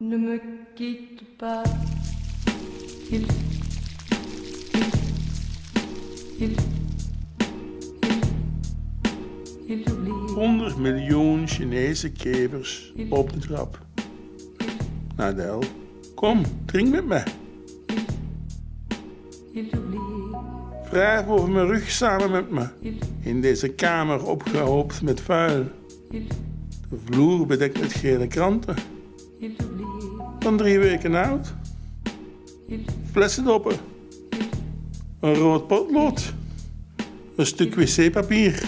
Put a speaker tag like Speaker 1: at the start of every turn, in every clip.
Speaker 1: Ne me quitte pas. Il. Il. Il. Il oublie.
Speaker 2: 100 miljoen Chinese kevers op de trap. Nadel, kom, drink met me. Wrijf over mijn rug samen met me. In deze kamer opgehoopt met vuil.
Speaker 1: Il.
Speaker 2: De vloer bedekt met gele kranten. Van drie weken oud. Flessendoppen. Een rood potlood. Een stuk wc-papier.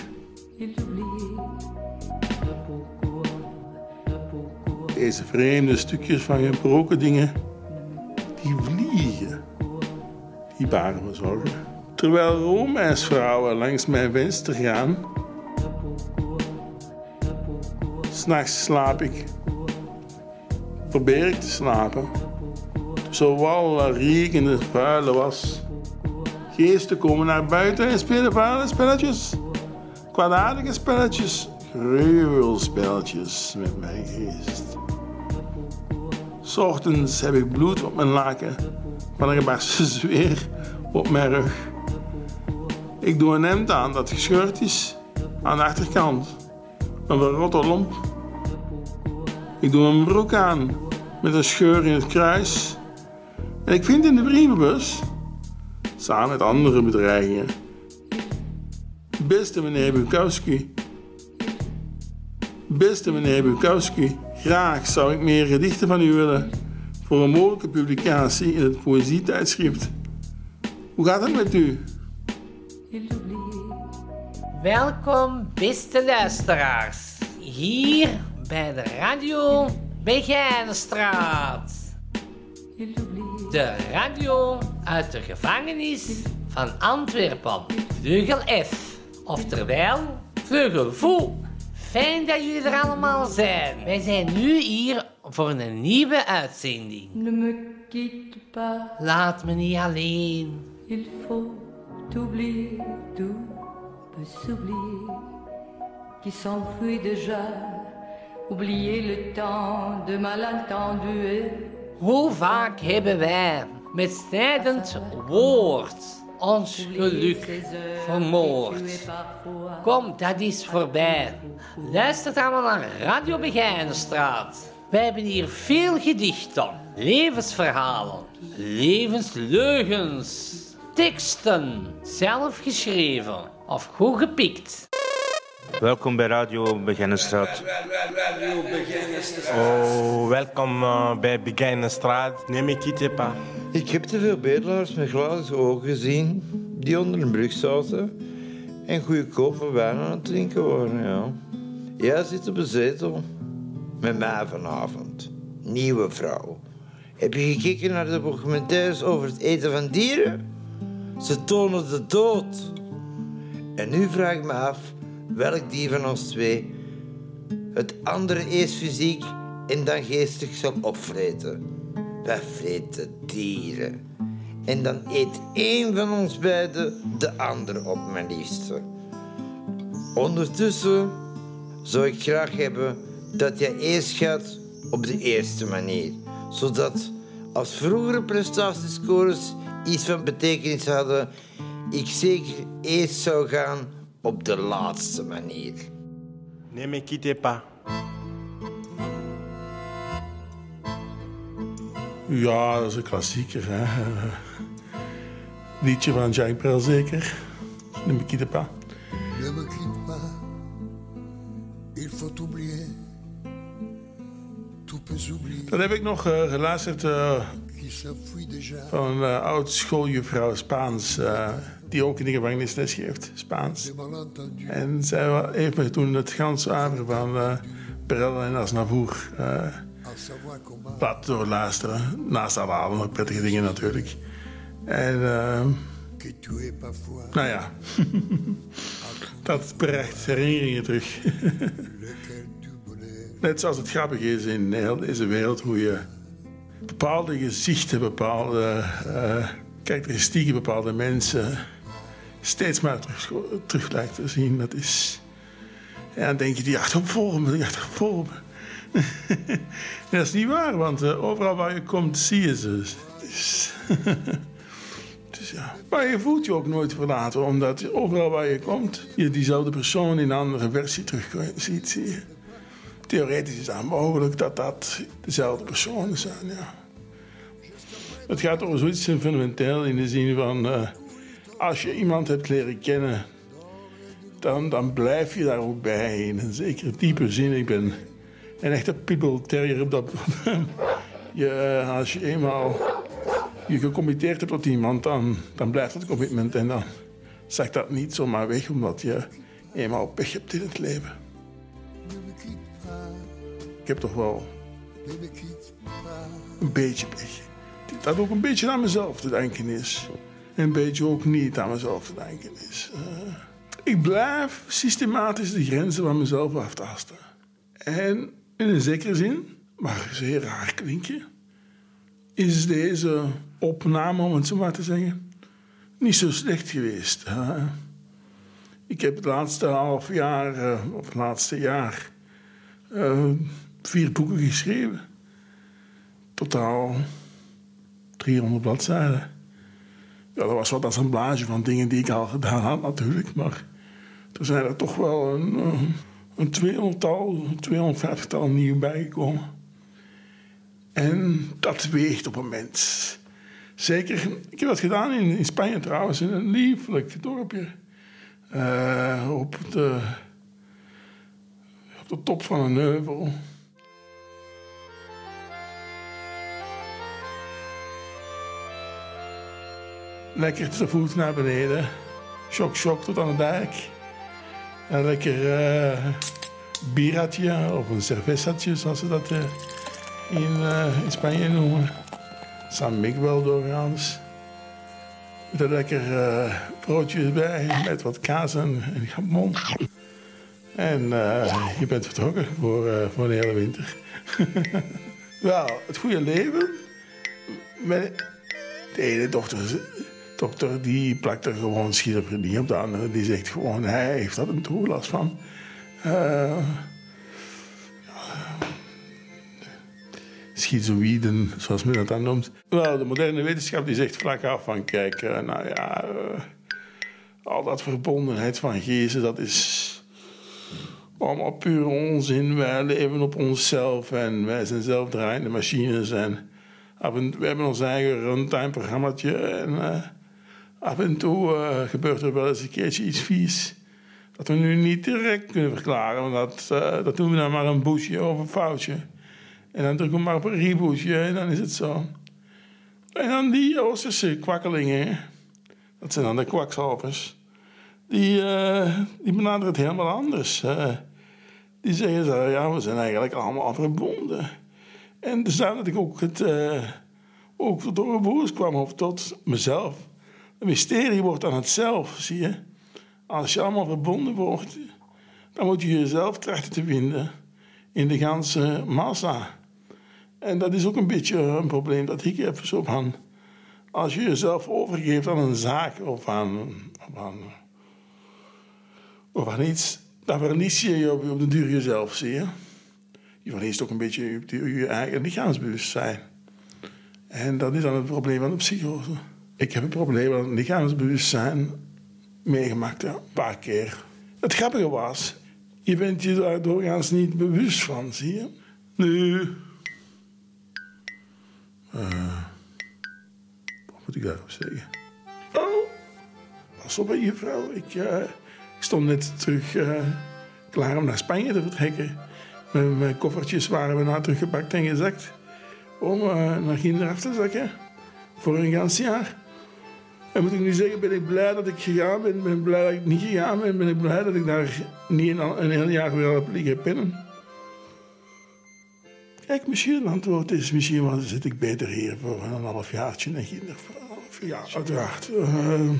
Speaker 2: Deze vreemde stukjes van gebroken dingen. Die vliegen. Die baren me zorgen. Terwijl roomijsvrouwen langs mijn venster gaan. S'nachts slaap ik. Probeer ik te slapen. Zo wal riekende vuile was. Geesten komen naar buiten en spelen vuile spelletjes. Kwaadaardige spelletjes. Met mijn geest. S ochtends heb ik bloed op mijn laken van een gebarsten zweer op mijn rug. Ik doe een hemd aan dat gescheurd is aan de achterkant. Een verrotte lomp. Ik doe een broek aan met een scheur in het kruis. En ik vind in de brievenbus, samen met andere bedreigingen, Beste meneer Bukowski. Beste meneer Bukowski, graag zou ik meer gedichten van u willen voor een mogelijke publicatie in het poëzietijdschrift. Hoe gaat het met u?
Speaker 3: Welkom, beste luisteraars. Hier bij de radio Begijnenstraat. De radio uit de gevangenis van Antwerpen. Vleugel F. Oftewel, Vleugel Foo. Fijn dat jullie er allemaal zijn. Wij zijn nu hier voor een nieuwe uitzending.
Speaker 1: Ne me quitte pas.
Speaker 3: Laat me niet alleen.
Speaker 1: Il faut oublier, tout peut s'oublier, qui s'enfuit déjà. Oublier le temps de malentendu
Speaker 3: Hoe vaak hebben wij met snijdend woord ons geluk vermoord? Kom, dat is voorbij. Luister allemaal naar Radio Begijnenstraat. Wij hebben hier veel gedichten, levensverhalen, levensleugens, teksten, zelf geschreven of goed gepikt.
Speaker 4: Welkom bij Radio Begijnenstraat.
Speaker 5: Oh, welkom eh, bij Begijnenstraat. Ne me quitte pas.
Speaker 6: Ik heb te veel bedelaars met glazen ogen gezien die onder een brug zaten en goedkope wijn aan het drinken waren. Ja. Jij zit op een zetel met mij vanavond. Nieuwe vrouw. Heb je gekeken naar de documentaires over het eten van dieren? Ze tonen de dood. En nu vraag ik me af welk van ons twee het andere eerst fysiek en dan geestig zal opvreten. Wij vreten dieren. En dan eet één van ons beiden de ander op, mijn liefste. Ondertussen zou ik graag hebben dat jij eerst gaat op de eerste manier. Zodat als vroegere prestatiescores iets van betekenis hadden, ik zeker eerst zou gaan op de laatste manier.
Speaker 5: Ne me quitte pas.
Speaker 2: Ja, dat is een klassieker. Hè? Liedje van Jacques Brel zeker. Ne me quitte pas.
Speaker 7: Ne me quitte pas, il faut oublier. Tout peut s'oublier,
Speaker 2: Dat heb ik nog eh, geluisterd eh, van een eh, oud schooljuffrouw Spaans. Die ook in de gevangenis les geeft, Spaans. En zij heeft me toen het gans over van Brel en
Speaker 7: savoir comment.
Speaker 2: laten doorluisteren. Naast alle andere prettige dingen natuurlijk. En eh,
Speaker 7: parfois
Speaker 2: nou ja, dat brengt herinneringen terug. Net zoals het grappig is in heel deze wereld hoe je bepaalde gezichten, bepaalde eh, karakteristieken, bepaalde mensen steeds maar terug, lijkt te zien. Dat is. En dan denk je, die achtervolgen die me. dat is niet waar, want eh, overal waar je komt zie je ze. Dus, dus ja. Maar je voelt je ook nooit verlaten, omdat overal waar je komt, je diezelfde persoon in een andere versie terug ziet, zie je. Theoretisch is het mogelijk dat dat dezelfde personen zijn, ja. Het gaat over zoiets fundamenteel in de zin van... eh, als je iemand hebt leren kennen, dan, dan blijf je daar ook bij. In een zekere diepe zin. Ik ben een echte people terrier op dat je, eh, Als je eenmaal je gecommitteerd hebt tot iemand, dan, dan blijft dat commitment. En dan zakt dat niet zomaar weg, omdat je eenmaal pech hebt in het leven. Ik heb toch wel een beetje pech. Dat ook een beetje aan mezelf te denken is. En een beetje ook niet aan mezelf te denken is. Eh, ik blijf systematisch de grenzen van mezelf aftasten. En in een zekere zin, maar zeer raar klinken, is deze opname, om het zo maar te zeggen, niet zo slecht geweest. Ik heb het laatste half jaar, eh, of het laatste jaar, eh, vier boeken geschreven. Totaal 300 bladzijden. Ja, dat was wat assemblage van dingen die ik al gedaan had natuurlijk. Maar er zijn er toch wel een, eh, een 200-tal, 250-tal nieuw bijgekomen. En dat weegt op een mens. Zeker, ik heb dat gedaan in, in Spanje trouwens, in een lieflijk dorpje. Eh, op, de, op de top van een heuvel. Lekker te voet naar beneden. Shock, shock tot aan de dijk. En lekker eh bieratje of een cervezatje, zoals ze dat eh, in, eh, in Spanje noemen. San Miguel doorgaans. Met een lekker broodje bij, met wat kaas en, en jamon. En je bent vertrokken voor, voor de hele winter. Wel, het goede leven. Mijn, de ene dochter, dokter die plakt er gewoon schizofrenie op. De andere die zegt gewoon, hij heeft dat een toelast van. Eh, schizoïden, zoals men dat dan noemt. Wel, de moderne wetenschap die zegt vlak af van... kijk, eh, nou ja... eh, al dat verbondenheid van geesten, dat is... allemaal puur onzin. Wij leven op onszelf en wij zijn zelfdraaiende machines. En we hebben ons eigen runtime-programmaatje. En af en toe eh, gebeurt er wel eens een keertje iets vies... dat we nu niet direct kunnen verklaren. Want dat, eh, dat doen we dan maar een boesje of een foutje... En dan drukken we maar op een rebootje en dan is het zo. En dan die Oosterse kwakkelingen, dat zijn dan de kwakzalvers, die, eh, die benaderen het helemaal anders. die zeggen zo, ja, we zijn eigenlijk allemaal verbonden. En dus daar dat ik ook, het, eh, ook tot door kwam, of tot mezelf. Een mysterie wordt dan het zelf, zie je. Als je allemaal verbonden wordt, dan moet je jezelf trachten te vinden in de ganse massa. En dat is ook een beetje een probleem dat ik heb. Zo van, als je jezelf overgeeft aan een zaak of aan, of aan, of aan iets, dan verlies je je op, op de duur jezelf, zie je. Je verliest ook een beetje je, je eigen lichaamsbewustzijn. En dat is dan het probleem van de psychose. Ik heb het probleem het lichaamsbewustzijn meegemaakt, ja, een paar keer. Het grappige was, je bent je daar doorgaans niet bewust van, zie je. Nu, eh, wat moet ik daarop zeggen? Oh, pas op, juffrouw. Ik, eh, ik stond net terug eh, klaar om naar Spanje te vertrekken. Mijn, koffertjes waren we nou teruggepakt en gezakt. Om naar Ginder af te zakken. Voor een gans jaar. En moet ik nu zeggen, ben ik blij dat ik gegaan ben. Ben ik blij dat ik niet gegaan ben. Ben ik blij dat ik daar niet een, een heel jaar weer heb liggen pinnen. Kijk, misschien een antwoord is, misschien wel zit ik beter hier voor een halfjaartje en Ginder voor een half jaar, uiteraard. Ehm,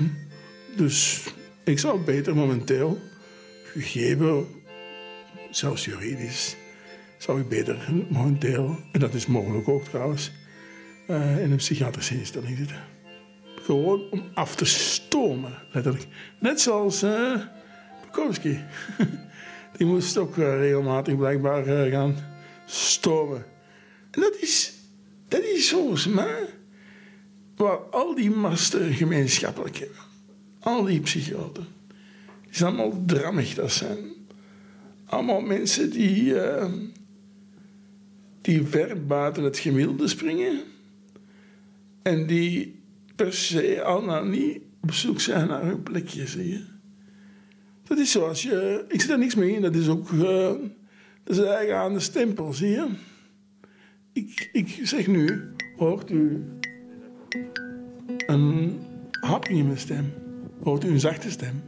Speaker 2: dus ik zou beter momenteel, gegeven, zelfs juridisch, zou ik beter momenteel, en dat is mogelijk ook trouwens, eh, in een psychiatrische instelling zitten. Gewoon om af te stomen, letterlijk. Net zoals eh Bukowski. Die moest ook eh, regelmatig blijkbaar eh, gaan stomen. En dat is, dat is volgens mij wat al die master gemeenschappelijk hebben. Al die psychoten. Die zijn allemaal drammig, dat zijn. Allemaal mensen die, uh, die ver buiten het gemiddelde springen. En die per se al niet op zoek zijn naar hun plekje, zie je. Dat is zoals je... Ik zit er niks mee in, dat is ook... Uh, dat is eigen aan de stempel, zie je. Ik, ik zeg nu, hoort u een hapje in mijn stem? Hoort u een zachte stem?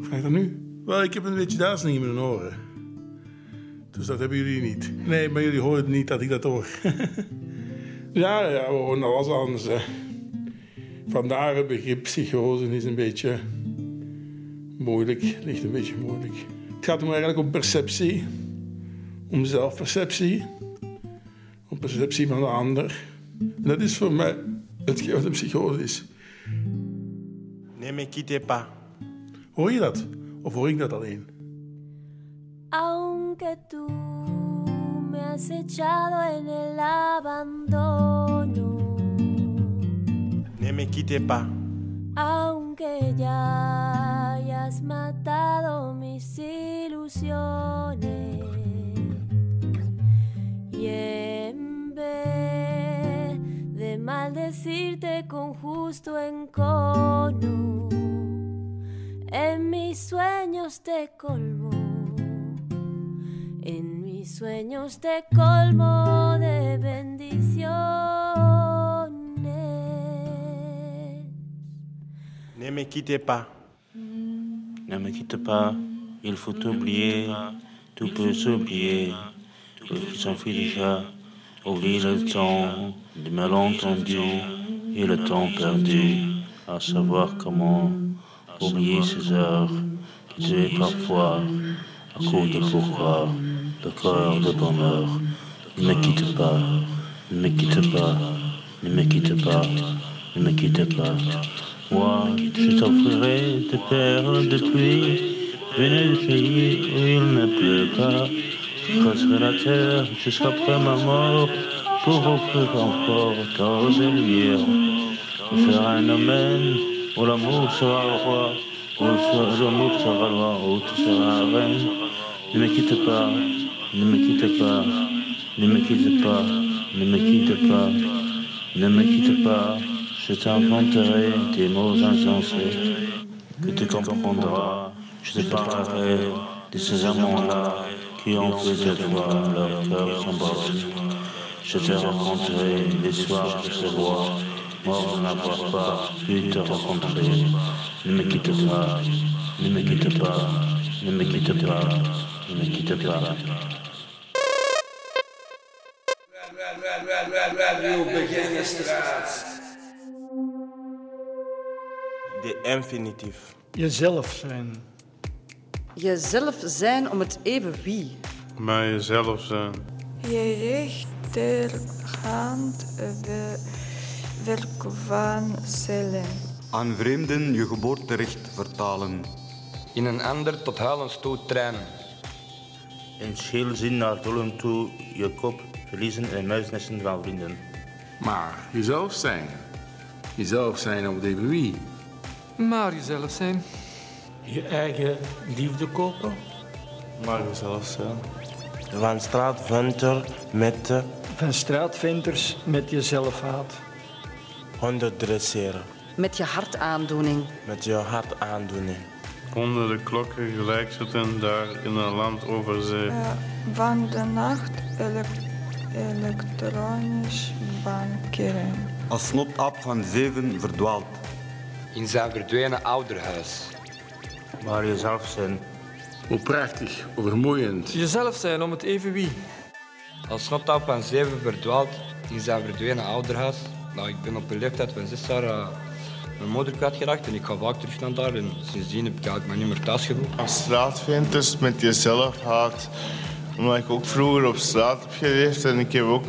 Speaker 2: Vraag dat nu. Wel, ik heb een beetje duizeling in mijn oren. Dus dat hebben jullie niet. Nee, maar jullie horen niet dat ik dat hoor. ja, ja, we horen alles anders. Hè. Vandaar het begrip psychose is een beetje moeilijk. Ligt een beetje moeilijk. Het gaat hem eigenlijk om perceptie. Om zelfperceptie. Om perceptie van de ander. En dat is voor mij hetgeen wat een psychose is.
Speaker 5: Ne me quitte pas.
Speaker 2: Hoor je dat? Of hoor ik dat alleen?
Speaker 8: Aunque tú me has echado en el abandono.
Speaker 5: Ne me quitte pas.
Speaker 8: Aunque ya hayas matado mis ilusiones. Y en vez de maldecirte con justo encono, en mis sueños te colmo. Sueños te colmo de bendiciones.
Speaker 5: Ne me quitte pas.
Speaker 4: Ne me quitte pas, il faut oublier, tout peut s'oublier. Il s'enfuit déjà, oublie le temps du malentendu et le temps perdu, à savoir comment oublier ces heures qui tuaient parfois à cause de pourquoi le cœur de bonheur. Ne me quitte pas, ne me quitte pas, ne me quitte pas, ne me quitte pas. Moi, je t'offrirai des perles de pluie, venues du pays où il ne pleut pas. Je creuserai la terre jusqu'après ma mort pour offrir encore d'ores et lumières. Je ferai un domaine où l'amour sera roi, où l'amour sera loi, où tu seras reine. Ne me quitte pas, ne me quitte pas, ne me quitte pas, ne me quitte pas, ne me quitte pas. Je t'inventerai des mots insensés que tu comprendras. Je te parlerai de ces amants-là qui ont fait de toi leur cœur s'embrase. Je te raconterai l'histoire de ces rois morts n'avoir pas pu te rencontrer. Ne me quitte pas, ne me quitte pas, ne me quitte pas, ne me quitte pas.
Speaker 5: De infinitief.
Speaker 9: Jezelf zijn.
Speaker 1: Jezelf zijn om het even wie.
Speaker 10: Maar jezelf zijn.
Speaker 11: Je rechterhand we- werk van cellen.
Speaker 12: Aan vreemden je geboorterecht vertalen.
Speaker 13: In een ander tot huilens toe trainen.
Speaker 4: In scheelzin naar dollen toe je kop verliezen en muisnesten van vrienden.
Speaker 14: Maar jezelf zijn. Jezelf zijn op even wie.
Speaker 15: Maar jezelf zijn.
Speaker 9: Je eigen liefde kopen.
Speaker 5: Maar jezelf zijn. Van straatventer met de
Speaker 9: Van straatventers met jezelf haat.
Speaker 5: honden dresseren.
Speaker 1: Met je hartaandoening.
Speaker 5: Met je hart aandoening.
Speaker 10: Onder de klokken gelijk zitten daar in een land over zee.
Speaker 11: Eh, van de nacht elek- elektronisch bankeren.
Speaker 12: Als snotap van zeven verdwaald.
Speaker 13: In zijn verdwenen ouderhuis.
Speaker 4: Maar jezelf zijn.
Speaker 14: Hoe prachtig, hoe vermoeiend.
Speaker 15: Jezelf zijn om het even wie.
Speaker 13: Als snotap van zeven verdwaald in zijn verdwenen ouderhuis. Nou, ik ben op een leeftijd van zes jaar eh, mijn moeder kwijtgeraakt en ik ga vaak terug naar daar. En sindsdien heb ik eigenlijk me niet meer thuis gevoeld.
Speaker 16: Als straatventers met jezelf haat. Omdat ik ook vroeger op straat heb geleefd en ik heb ook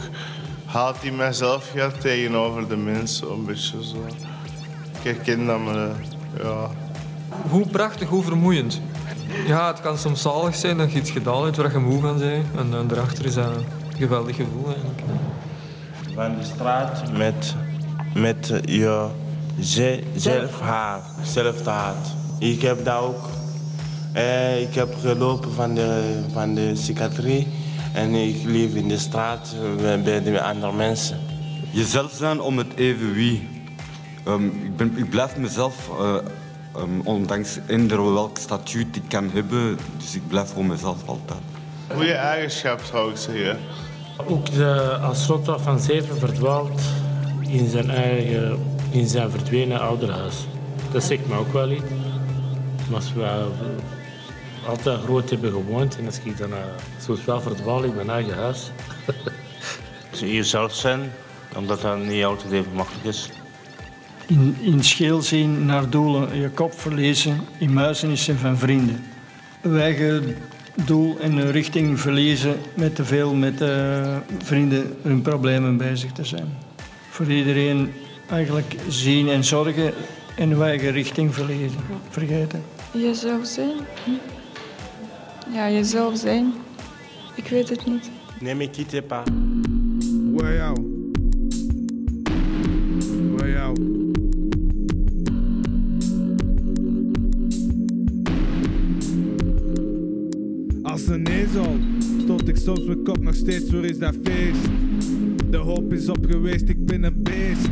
Speaker 16: haat in mezelf gehad tegenover de mensen. Een beetje zo. Ik herken dat, maar eh, ja.
Speaker 15: Hoe prachtig, hoe vermoeiend. Ja, het kan soms zalig zijn dat je iets gedaan hebt waar je moe van bent. En dan daarachter is dat een geweldig gevoel eigenlijk.
Speaker 4: Van de straat met, met je ze- zelfhaat, zelfhaat. Ik heb dat ook. Eh, ik heb gelopen van de, van de psychiatrie en ik leef in de straat eh, bij de andere mensen.
Speaker 12: Jezelf zijn om het even wie. Ehm, ik, ben, ik blijf mezelf, eh, ehm, ondanks eender welk statuut ik kan hebben. Dus ik blijf voor mezelf altijd.
Speaker 16: Goede eigenschap zou ik zeggen.
Speaker 17: Ook de, als Rotwaf van Zeven verdwaalt in zijn eigen, in zijn verdwenen ouderhuis. Dat zegt me ook wel iets. Maar altijd groot hebben gewoond en als ik dan uh, soms wel verdwaal in mijn eigen huis.
Speaker 4: Jezelf zijn, omdat dat niet altijd even makkelijk is.
Speaker 9: In, in scheel zien naar doelen, je kop verlezen in muizenissen van vrienden. Eigen doel en een richting verliezen met te veel met eh, vrienden hun problemen bezig te zijn. Voor iedereen eigenlijk zien en zorgen en eigen richting verliezen, vergeten.
Speaker 11: Jezelf zijn? Ja, jezelf zijn. Ik weet het niet.
Speaker 4: Ne me quitte pas.
Speaker 18: Ouais, yo. Ouais, yo. Als een ezel stoot ik soms mijn kop nog steeds, waar is dat feest? De hoop is op geweest, ik ben een beest.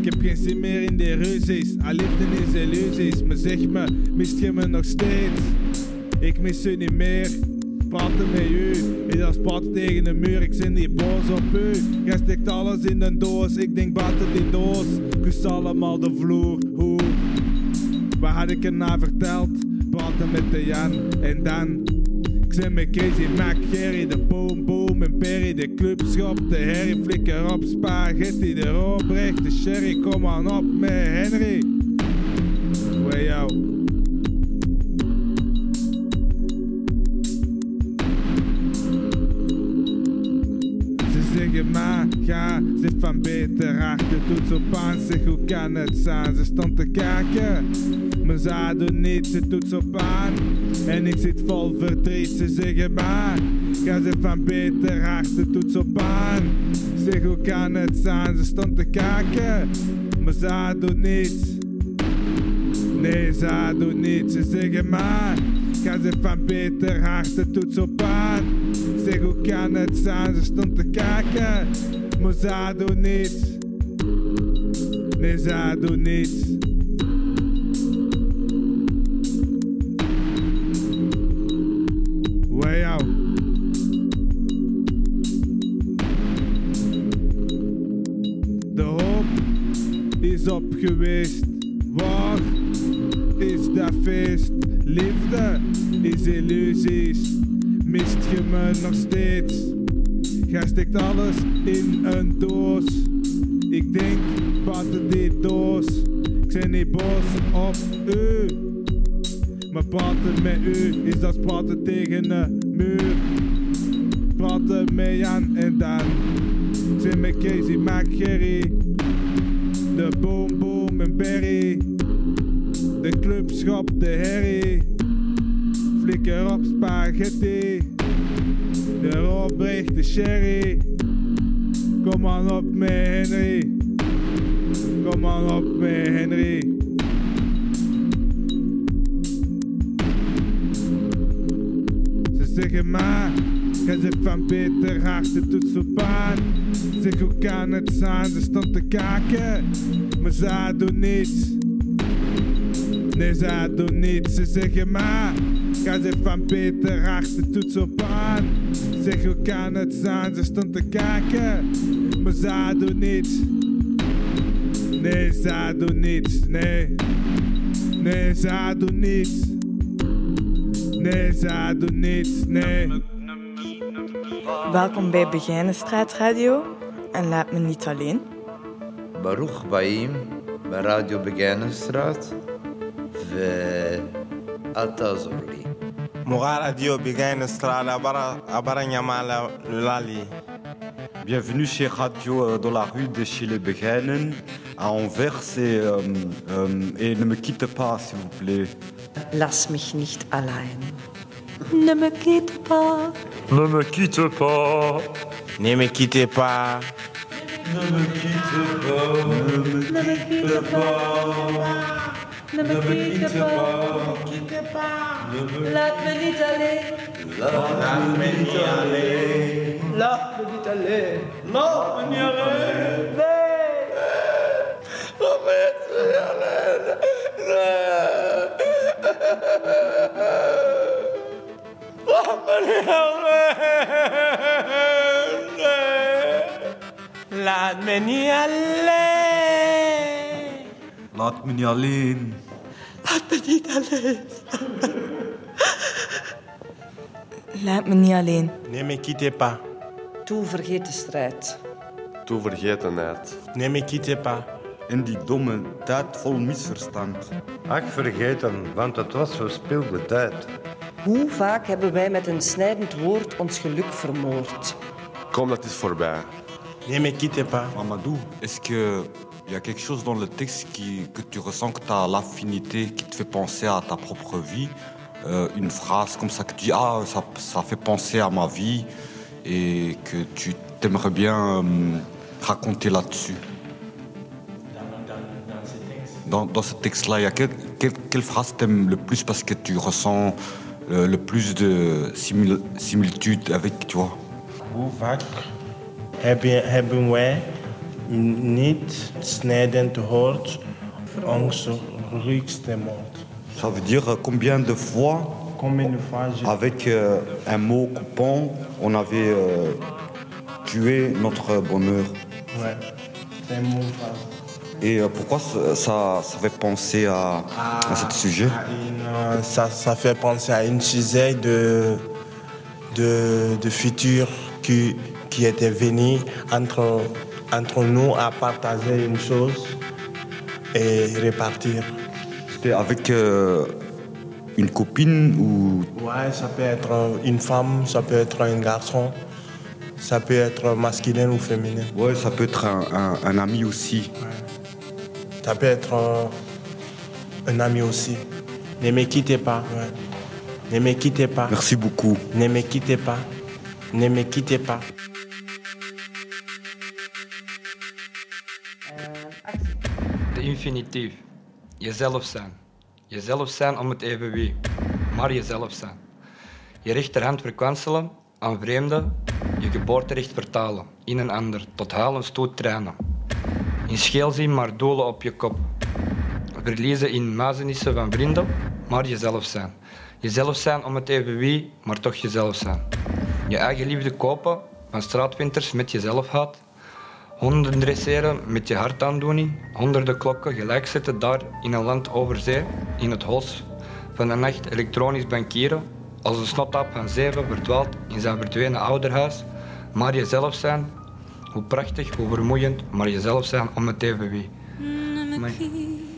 Speaker 18: Ik heb geen zin meer in die ruzies, al liefde is illusies. Maar zeg me, mist je me nog steeds? Ik mis u niet meer. Praten met u is als praten tegen een muur. Ik zit niet boos op u. Jij steekt alles in een doos. Ik denk buiten die doos. Kus allemaal de vloer. Hoe? Wat had ik er nou verteld? Praten met de Jan en dan. Ik zit met Casey, Mac, Gerry, de Boom Boom en Perry, de clubschop, de herrie, flikker op, spaghetti, de Robrecht, de sherry, kom aan op met Henry. Doet zo aan, zeg hoe kan het zijn? Ze stond te kijken, maar ze doen niets, ze doet zo aan. En ik zit vol verdriet, ze zeggen maar, ga ze van beter achter, doet zo. Zeg hoe kan het zijn? Ze stond te kijken, maar ze doen niets. Nee, ze doen niets, ze zeggen maar, ga ze van beter achter, doet zo. Zeg hoe kan het zijn? Ze stond te kijken, maar ze doen niets. Way out. De hoop is op geweest. Waar is dat feest? Liefde is illusies. Mist je me nog steeds? Jij steekt alles in een doos. Ik denk, buiten die doos. Ik ben niet boos op u. Maar praten met u is als praten tegen een muur. Praten met Jan en Dan. Ik zit met Casey, Mac, Gerry. De Boom Boom en Berry. De clubschop, de herrie. Flikker op spaghetti. De Robrecht, de sherry. Kom aan op met Henry. Kom aan op met Henry. Ze zeggen maar, jij zit van doet zo pijn. Zeg hoe kan het zijn, ze stond te kijken, maar ze doen niets. Nee, ze doen niets, ze zeggen maar, jij zit van doet zo pijn. Zeg hoe kan het zijn, ze stond te kijken, maar ze doen niets. Nee, ze doen niets, nee. Nee, ze doen niets. Nee, ze doen niets, nee.
Speaker 11: Welkom bij Begijnenstraat Radio en laat me niet alleen.
Speaker 6: Baruch Baim, bij Radio Begijnenstraat. We Altazorli.
Speaker 5: Mora Radio Begijnen Straat, Abara, Abara Nyamala, Lali.
Speaker 12: Bienvenue chez Radio euh, dans la rue de chez les Begijnen à Anvers et, euh, euh, et ne me quitte pas s'il vous plaît.
Speaker 1: Lass mich nicht allein. Ne me quitte pas.
Speaker 10: Ne me quitte pas.
Speaker 5: Ne me quitte pas.
Speaker 1: Ne me quitte pas. Ne me quitte pas. Ne me quitte pas. Laat me niet alleen.
Speaker 6: Laat me niet alleen.
Speaker 1: Laat me niet alleen.
Speaker 6: Laat me niet alleen.
Speaker 1: Nee.
Speaker 6: Laat me niet alleen. Laat me niet alleen.
Speaker 5: Laat me niet alleen.
Speaker 12: Laat me niet alleen.
Speaker 1: Laat me niet alleen.
Speaker 19: Laat me niet alleen.
Speaker 5: Ne me quitte pas.
Speaker 1: Toe vergeet de strijd.
Speaker 20: Toe vergetenheid.
Speaker 5: Ne me quitte pas.
Speaker 12: In die domme tijd vol misverstand.
Speaker 21: Ach, vergeten, want het was verspilde tijd.
Speaker 1: Hoe vaak hebben wij met een snijdend woord ons geluk vermoord?
Speaker 20: Kom, dat is voorbij.
Speaker 5: Ne me quitte pas.
Speaker 12: Mamadou, est-ce que il y a quelque chose dans le texte qui, que tu ressens que tu as l'affinité qui te fait penser à ta propre vie Euh, Une phrase comme ça que tu dis ah ça, ça fait penser à ma vie et que tu t'aimerais bien euh, raconter là-dessus. Dans, dans ce texte-là, il y a quel- quel- quelle phrase t'aimes le plus parce que tu ressens le, le plus de simil- similitude avec, tu vois?
Speaker 5: Hoe vaak hebben, hebben wij niet snijdend gehoord onze ruigste mond?
Speaker 12: Ça veut dire euh, combien de fois,
Speaker 5: Combien de fois
Speaker 12: avec euh, un mot coupant, on avait euh, tué notre bonheur
Speaker 5: Ouais, c'est un mot.
Speaker 12: Et euh, pourquoi ça, ça, fait penser à, à ce sujet?
Speaker 5: À une, ça, ça fait penser à une sujet de, de, de futur qui, qui était venu entre, entre nous à partager une chose et repartir.
Speaker 12: C'était avec euh, une copine ou?
Speaker 5: Ouais, ça peut être une femme, ça peut être un garçon, ça peut être masculin ou féminin.
Speaker 12: Ouais, ça peut être un, un- un ami aussi.
Speaker 5: Ça peut être euh, un ami aussi. Ne me quittez pas. ouais. Ne me quittez pas.
Speaker 12: Merci beaucoup.
Speaker 5: Ne me quittez pas. Ne me quittez pas.
Speaker 13: De infinitief. Jezelf zijn. Jezelf zijn om het even wie. Maar jezelf zijn. Je rechterhand verkwanselen aan vreemden. Je geboorterecht vertalen. In een ander. Tot huilen stoot trainen. In scheel zien maar doelen op je kop. Verliezen in muizenissen van vrienden. Maar jezelf zijn. Jezelf zijn om het even wie, maar toch jezelf zijn. Je eigen liefde kopen van straatwinters met jezelf haat. Honden dresseren met je hartaandoening. Honderden klokken gelijk zetten daar in een land over zee. In het hols van de nacht elektronisch bankieren. Als een snotap van zeven verdwaald in zijn verdwenen ouderhuis. Maar jezelf zijn. Hoe prachtig, hoe vermoeiend, maar jezelf zijn om het even wie.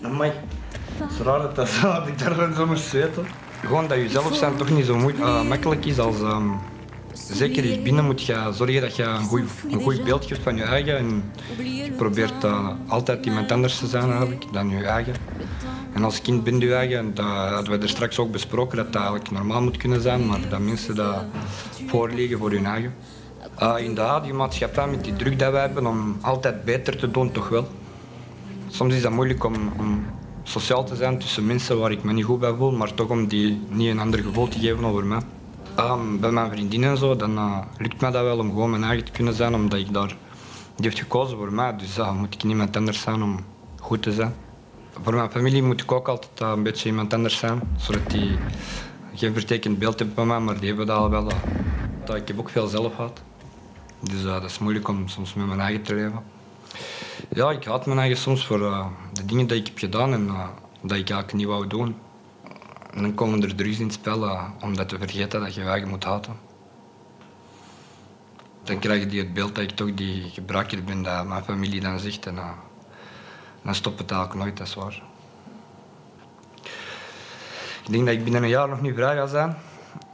Speaker 13: Amai. Het is raar dat, dat, dat ik daar zo moest zweten. Gewoon dat jezelf zijn toch niet zo moe- eh, makkelijk is als... ehm, zeker hier binnen moet je zorgen dat je een goed, een goed beeld geeft van je eigen. En je probeert eh, altijd iemand anders te zijn dan je eigen. En als kind ben je eigen. En Dat hadden we er straks ook besproken dat dat eigenlijk normaal moet kunnen zijn. Maar dat mensen dat voorleggen voor hun eigen. Eh, in de huidige maatschappij met die druk dat wij hebben om altijd beter te doen, toch wel. Soms is dat moeilijk om, om sociaal te zijn tussen mensen waar ik me niet goed bij voel, maar toch om die niet een ander gevoel te geven over mij. Ehm, bij mijn vriendin en zo, dan eh, lukt mij dat wel om gewoon mijn eigen te kunnen zijn, omdat ik daar... Die heeft gekozen voor mij, dus dan moet ik niemand anders zijn om goed te zijn. Voor mijn familie moet ik ook altijd eh, een beetje iemand anders zijn, zodat die geen vertekend beeld hebben van mij, maar die hebben dat al wel. eh, ik heb ook veel zelf gehad. Dus eh, dat is moeilijk om soms met mijn eigen te leven. Ja, ik haat mijn eigen soms voor de dingen die ik heb gedaan en dat ik eigenlijk niet wou doen. En dan komen er drugs in het spel eh, om dat te vergeten dat je je moet haten. Dan krijg je het beeld dat ik toch die gebruiker ben dat mijn familie dan zegt en eh, dan stopt het eigenlijk nooit, dat is waar. Ik denk dat ik binnen een jaar nog niet vrij ga zijn.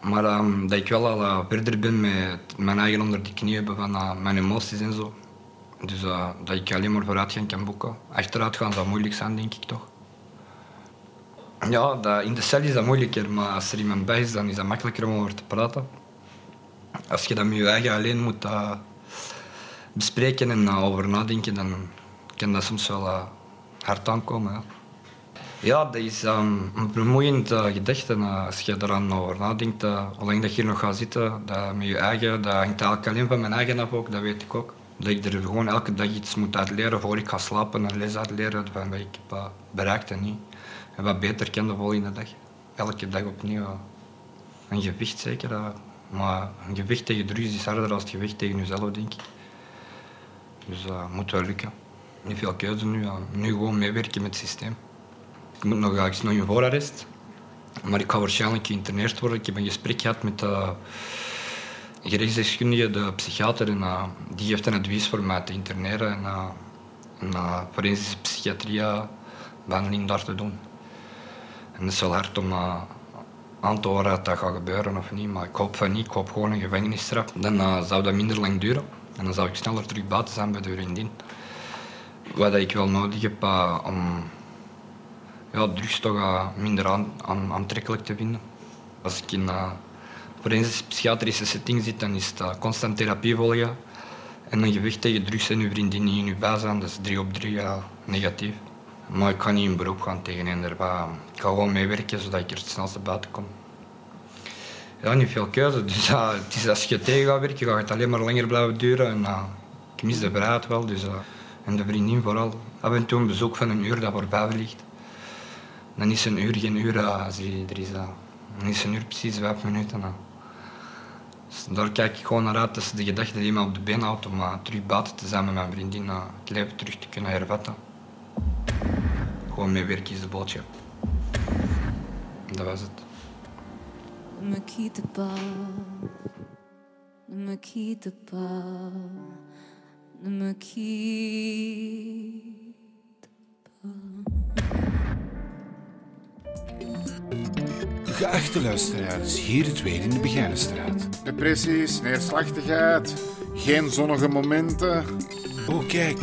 Speaker 13: Maar ehm, dat ik wel al eh, verder ben met mijn eigen onder de knie hebben van mijn emoties en zo. Dus dat ik alleen maar vooruitgang kan boeken. Achteruit gaan zou moeilijk zijn, denk ik toch. Ja, dat, in de cel is dat moeilijker, maar als er iemand bij is, dan is dat makkelijker om over te praten. Als je dat met je eigen alleen moet uh, bespreken en uh, over nadenken, dan kan dat soms wel uh, hard aankomen. Ja, ja dat is um, een bemoeiend gedachte. als je eraan over nadenkt, lang dat je hier nog gaat zitten, dat met je eigen, dat hangt eigenlijk alleen van mijn eigen af ook, dat weet ik ook. Dat ik er gewoon elke dag iets moet uitleren voor ik ga slapen en les uitleren van wat ik heb bereikt en niet. En wat beter kan de volgende dag. Elke dag opnieuw. Een gewicht zeker. Maar een gewicht tegen drugs is harder dan het gewicht tegen jezelf, denk ik. Dus dat uh, moet wel lukken. Niet veel keuze nu. Nu gewoon meewerken met het systeem. Ik moet nog, ik nog in voorarrest. Maar ik ga waarschijnlijk geïnterneerd worden. Ik heb een gesprek gehad met de gerechtsdeskundige, de psychiater. En uh, die heeft een advies voor mij te interneren. En, uh, uh, forensische psychiatrie behandeling daar te doen. Het is wel hard om uh, aan te horen dat dat gaat gebeuren of niet. Maar ik hoop van niet. Ik hoop gewoon een gevangenisstraf. Dan uh, zou dat minder lang duren. En dan zou ik sneller terug buiten zijn bij de vriendin. Wat ik wel nodig heb uh, om ja, drugs toch minder aan, aan, aantrekkelijk te vinden. Als ik in uh, forensische psychiatrische setting zit, dan is het constant therapie volgen. En een gewicht tegen drugs en uw vriendin in uw bij zijn, dat is drie op drie negatief. Maar ik kan niet in beroep gaan tegen hen. Ik ga gewoon meewerken zodat ik er het snelste buiten kom. Ja, niet veel keuze. Dus ja, het is als je tegen gaat werken, gaat het alleen maar langer blijven duren. En ik mis de vrijheid wel. Dus, en de vriendin vooral. Af en toe een bezoek van een uur dat voorbij vliegt. Dan is een uur geen uur als er is. dan is een uur precies vijf minuten. Dus daar kijk ik gewoon naar uit. Dat is de gedachte die me op de been houdt om terug buiten te zijn met mijn vriendin. het leven terug te kunnen hervatten. Gewoon mee werken is de boodschap. Dat was het.
Speaker 8: Me quitte pas, ne me quitte pas, ne me quitte
Speaker 22: Geachte luisteraars, hier het weer in de Begijnenstraat.
Speaker 23: Depressies, neerslachtigheid, geen zonnige momenten.
Speaker 22: Oh, kijk.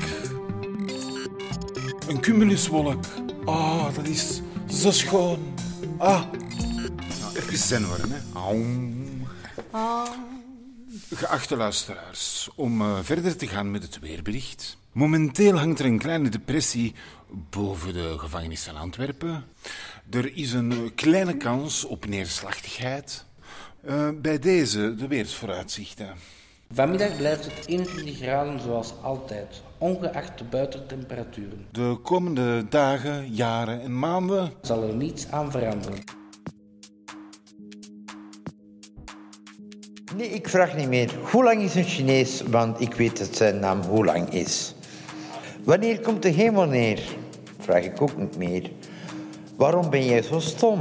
Speaker 22: Een cumuluswolk. Ah, dat is zo schoon. Ah.
Speaker 23: Nou, even zen worden, hè.
Speaker 22: Geachte luisteraars, om uh, verder te gaan met het weerbericht. Momenteel hangt er een kleine depressie boven de gevangenis in Antwerpen. Er is een kleine kans op neerslachtigheid. Uh, bij deze de weersvooruitzichten.
Speaker 24: Vanmiddag blijft het 21 graden zoals altijd, ongeacht de buitentemperaturen.
Speaker 22: De komende dagen, jaren en maanden
Speaker 24: zal er niets aan veranderen.
Speaker 6: Nee, ik vraag niet meer. Hoe lang is een Chinees? Want ik weet dat zijn naam hoe lang is. Wanneer komt de hemel neer? Vraag ik ook niet meer. Waarom ben jij zo stom?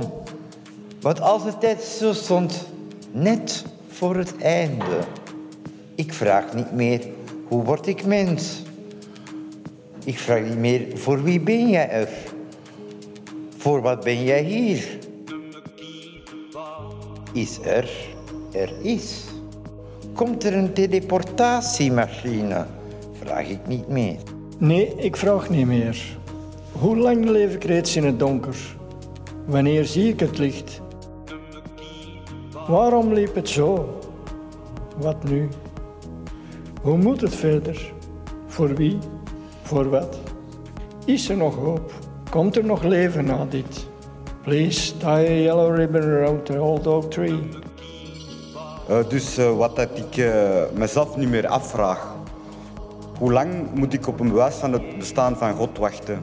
Speaker 6: Want als de tijd zo stond, net voor het einde. Ik vraag niet meer, hoe word ik mens? Ik vraag niet meer, voor wie ben jij er? Voor wat ben jij hier? Is er, er is. Komt er een teleportatiemachine? Vraag ik niet meer.
Speaker 9: Nee, ik vraag niet meer. Hoe lang leef ik reeds in het donker? Wanneer zie ik het licht? Waarom liep het zo? Wat nu? Hoe moet het verder? Voor wie? Voor wat? Is er nog hoop? Komt er nog leven na dit? Please tie a yellow ribbon around the old oak tree.
Speaker 5: Uh, dus uh, wat dat ik uh, mezelf niet meer afvraag. Hoe lang moet ik op een bewijs van het bestaan van God wachten?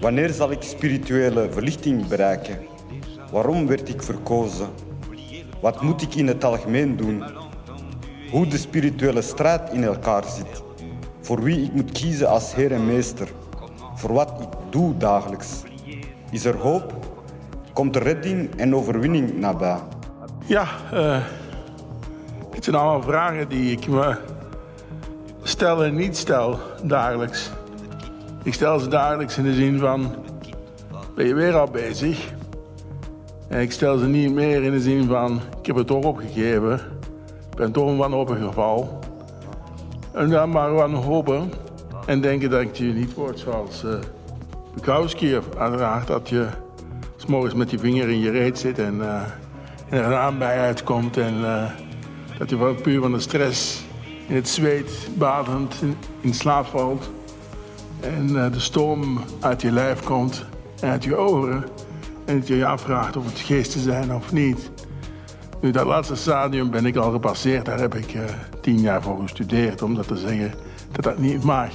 Speaker 5: Wanneer zal ik spirituele verlichting bereiken? Waarom werd ik verkozen? Wat moet ik in het algemeen doen? Hoe de spirituele strijd in elkaar zit. Voor wie ik moet kiezen als Heer en Meester. Voor wat ik doe dagelijks. Is er hoop? Komt er redding en overwinning nabij?
Speaker 2: Ja, uh, het zijn allemaal vragen die ik me stel en niet stel dagelijks. Ik stel ze dagelijks in de zin van, ben je weer al bezig? En ik stel ze niet meer in de zin van, ik heb het toch opgegeven. Ben toch een wanhopig geval. En dan maar gewoon hopen en denken dat je niet wordt zoals uh, Bukowski. Uiteraard dat je s morgens met je vinger in je reet zit en, eh, en er een aanbij uitkomt. En eh, dat je wel puur van de stress in het zweet badend in, slaap valt. En de stoom uit je lijf komt en uit je oren. En dat je je afvraagt of het geesten zijn of niet. Nu, dat laatste stadium ben ik al gepasseerd. Daar heb ik tien jaar voor gestudeerd om dat te zeggen dat dat niet mag.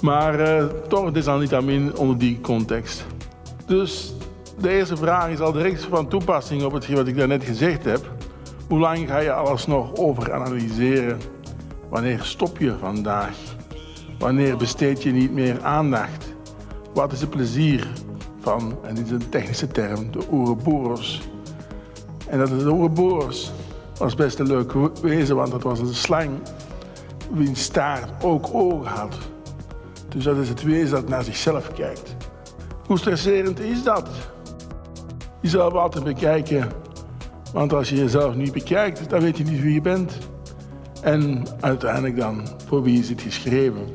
Speaker 2: Maar uh, toch desalniettemin onder die context. Dus de eerste vraag is al direct van toepassing op hetgeen wat ik daarnet gezegd heb. Hoe lang ga je alles nog overanalyseren? Wanneer stop je vandaag? Wanneer besteed je niet meer aandacht? Wat is het plezier van, en dit is een technische term, de Ouroboros? En dat is de Ouroboros was best een leuk wezen, want dat was een slang wiens staart ook ogen had. Dus dat is het wezen dat naar zichzelf kijkt. Hoe stresserend is dat? Jezelf altijd bekijken. Want als je jezelf niet bekijkt, dan weet je niet wie je bent. En uiteindelijk dan, voor wie is het geschreven?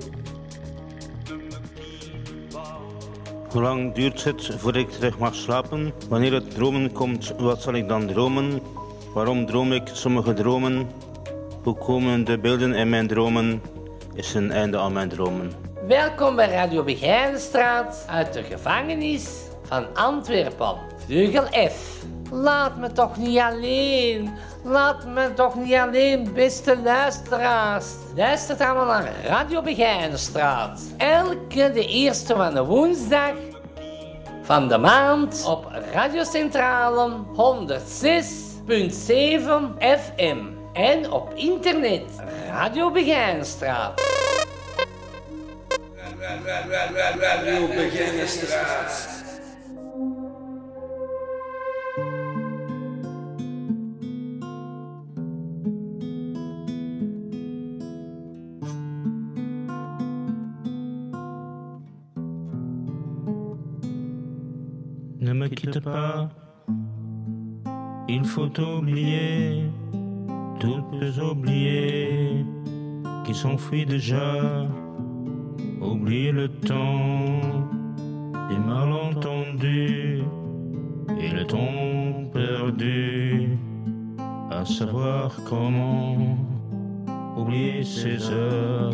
Speaker 4: Hoe lang duurt het voordat ik terug mag slapen? Wanneer het dromen komt, wat zal ik dan dromen? Waarom droom ik sommige dromen? Hoe komen de beelden in mijn dromen? Is een einde aan mijn dromen.
Speaker 3: Welkom bij Radio Begijnenstraat uit de gevangenis van Antwerpen. Vleugel F. Laat me toch niet alleen. Laat me toch niet alleen, beste luisteraars. Luistert allemaal naar Radio Begijnenstraat. Elke de eerste van de woensdag van de maand op Radiocentrale 106.7 FM. En op internet Radio Begijnenstraat. Radio Begijnenstraat.
Speaker 4: Pas, il faut oublier, tout peut oublier, qui s'enfuit déjà, oublier le temps des malentendus et le temps perdu, à savoir comment oublier ces heures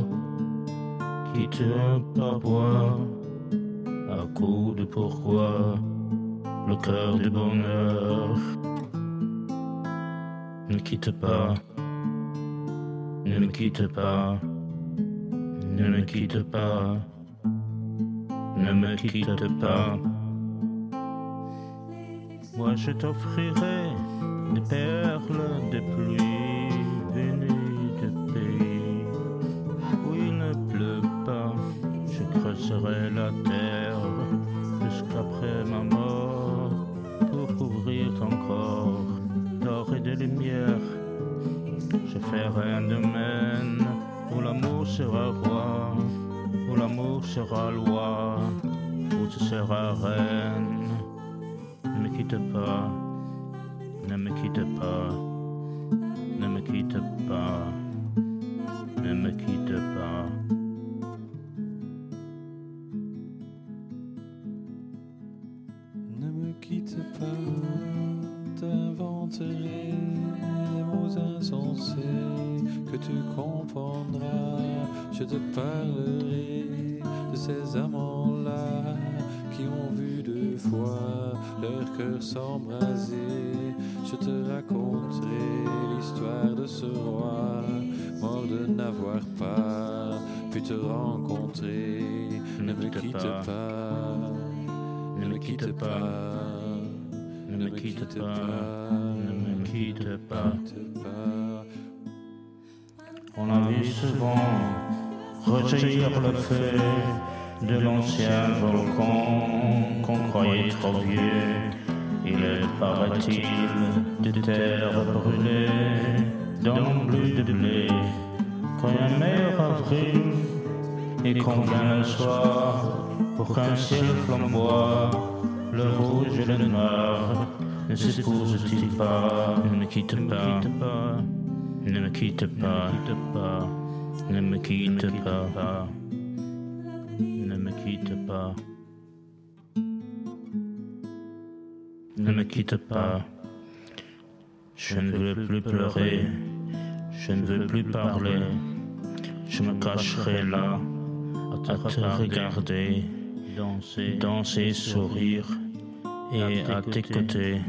Speaker 4: qui tuent parfois à coup de pourquoi le cœur du bonheur. Ne quitte pas, ne me quitte pas, ne me quitte pas, ne me quitte pas. Moi je t'offrirai des perles de pluie venues de pays où il ne pleut pas. Je creuserai la terre jusqu'après ma mort d'or et de lumière. Je ferai un domaine où l'amour sera roi, où l'amour sera loi, où tu seras reine. Ne me quitte pas, ne me quitte pas, ne me quitte pas,
Speaker 17: te parlerai de ces amants-là qui ont vu deux fois leur cœur s'embraser. Je te raconterai l'histoire de ce roi, mort de n'avoir pas pu te rencontrer. Ne me quitte pas.
Speaker 4: Ne me quitte pas, ne me quitte pas, ne me quitte pas. On a vu souvent rejaillir le feu de l'ancien volcan qu'on croyait trop vieux. Il est, paraît-il, de terre brûlée dans bleu de blé. Quand un meilleur avril et qu'on vient le soir pour qu'un ciel flamboie, le rouge et le noir ne s'épousent-ils pas Ne me pas, ne me quitte pas, ne me quitte pas, ne me quitte pas. ne me quitte pas. Je ne veux plus pleurer, je ne veux plus parler. Je me cacherai là, à te regarder, danser, sourire, et à tes côtés,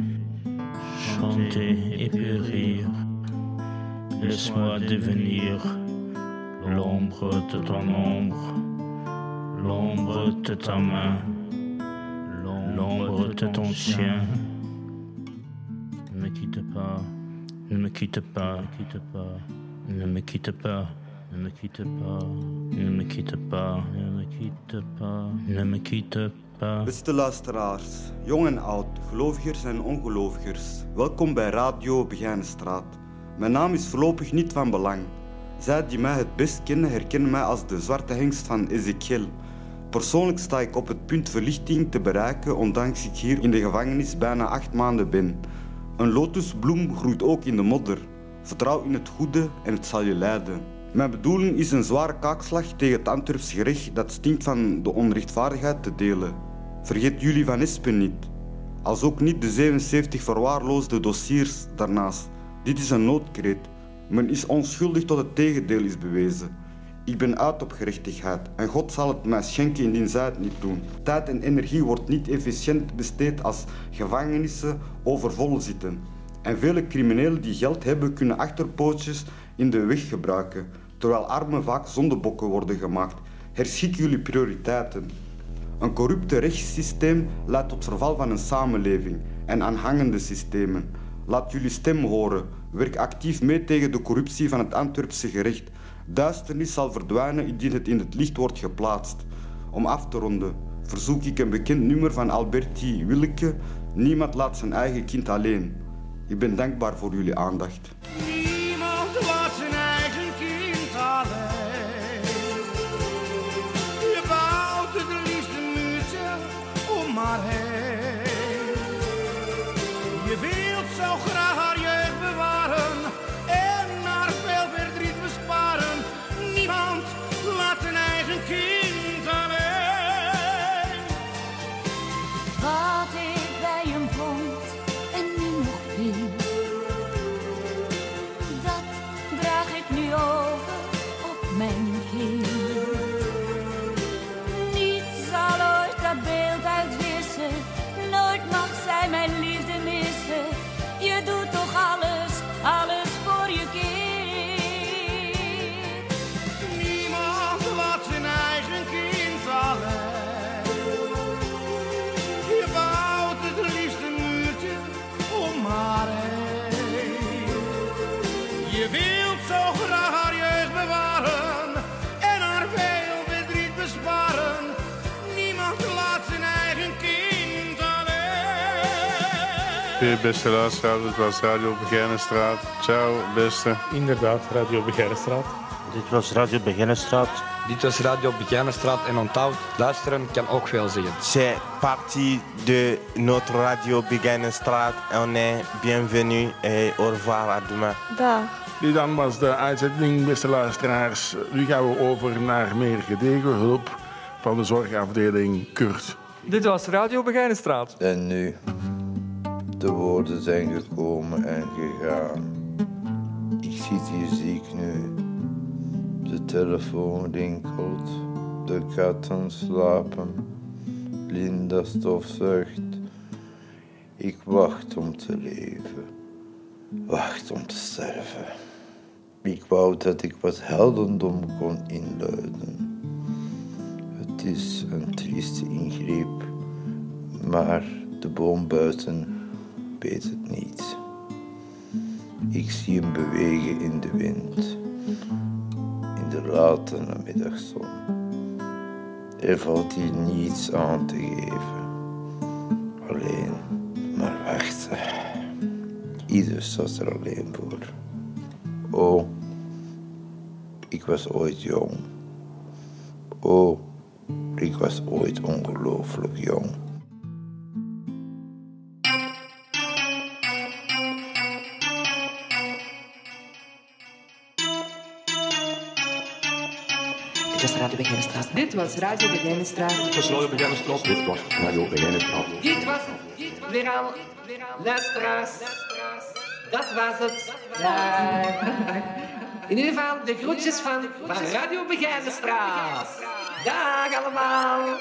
Speaker 4: chanter et puis rire. Laisse-moi devenir l'ombre de ton ombre, l'ombre de ta main, l'ombre de ton chien. Ne me quitte pas, ne me quitte pas, quitte pas, ne me quitte pas. Ne me quitte pas, ne me quitte pas, ne me quitte pas, ne me quitte pas.
Speaker 12: Beste luisteraars, jong en oud, gelovigers en ongelovigers, welkom bij Radio Begijnenstraat. Mijn naam is voorlopig niet van belang. Zij die mij het best kennen, herkennen mij als de zwarte hengst van Ezekiel. Persoonlijk sta ik op het punt verlichting te bereiken, ondanks ik hier in de gevangenis bijna acht maanden ben. Een lotusbloem groeit ook in de modder. Vertrouw in het goede en het zal je leiden. Mijn bedoeling is een zware kaakslag tegen het Antwerps gerecht dat stinkt van de onrechtvaardigheid te delen. Vergeet jullie van Espen niet. Als ook niet de 77 verwaarloosde dossiers daarnaast. Dit is een noodkreet. Men is onschuldig tot het tegendeel is bewezen. Ik ben uit op gerechtigheid en God zal het mij schenken indien zij het niet doen. Tijd en energie wordt niet efficiënt besteed als gevangenissen overvol zitten. En vele criminelen die geld hebben kunnen achterpootjes in de weg gebruiken, terwijl armen vaak zondebokken worden gemaakt. Herschik jullie prioriteiten. Een corrupte rechtssysteem leidt tot verval van een samenleving en aanhangende systemen. Laat jullie stem horen. Werk actief mee tegen de corruptie van het Antwerpse gerecht. Duisternis zal verdwijnen indien het in het licht wordt geplaatst. Om af te ronden verzoek ik een bekend nummer van Alberti Willeke. Niemand laat zijn eigen kind alleen. Ik ben dankbaar voor jullie aandacht.
Speaker 10: Oké, beste luisteraars, dit was Radio Begijnenstraat. Ciao, beste.
Speaker 17: Inderdaad, Radio Begijnenstraat. Dit was Radio Begijnenstraat.
Speaker 13: Dit was Radio Begijnenstraat en onthoud, luisteren kan ook veel zeggen.
Speaker 5: C'est parti de notre radio Begijnenstraat. On est bienvenue et au revoir à demain.
Speaker 11: Dag.
Speaker 2: Dit dan was de uitzending, beste luisteraars. Nu gaan we over naar meer gedegen hulp van de zorgafdeling Kurt.
Speaker 25: Dit was Radio Begijnenstraat.
Speaker 6: En nu, de woorden zijn gekomen en gegaan. Ik zit hier ziek nu. De telefoon rinkelt, de katten slapen, Linda stofzucht. Ik wacht om te leven, wacht om te sterven. Ik wou dat ik wat heldendom kon inluiden. Het is een trieste ingreep, maar de boom buiten weet het niet. Ik zie hem bewegen in de wind, in de late namiddagzon. Er valt hier niets aan te geven, alleen maar wachten. Ieder staat er alleen voor. Oh, ik was ooit jong. Oh, ik was ooit ongelooflijk jong.
Speaker 26: Dit was Radio Begijnenstraat.
Speaker 27: Dit was Radio Begijnenstraat.
Speaker 26: Dit was,
Speaker 27: dit was weer al
Speaker 3: luisteraars. Dat was het. Ja. In ieder geval de groetjes van, van Radio Begijnenstraat. Dag allemaal.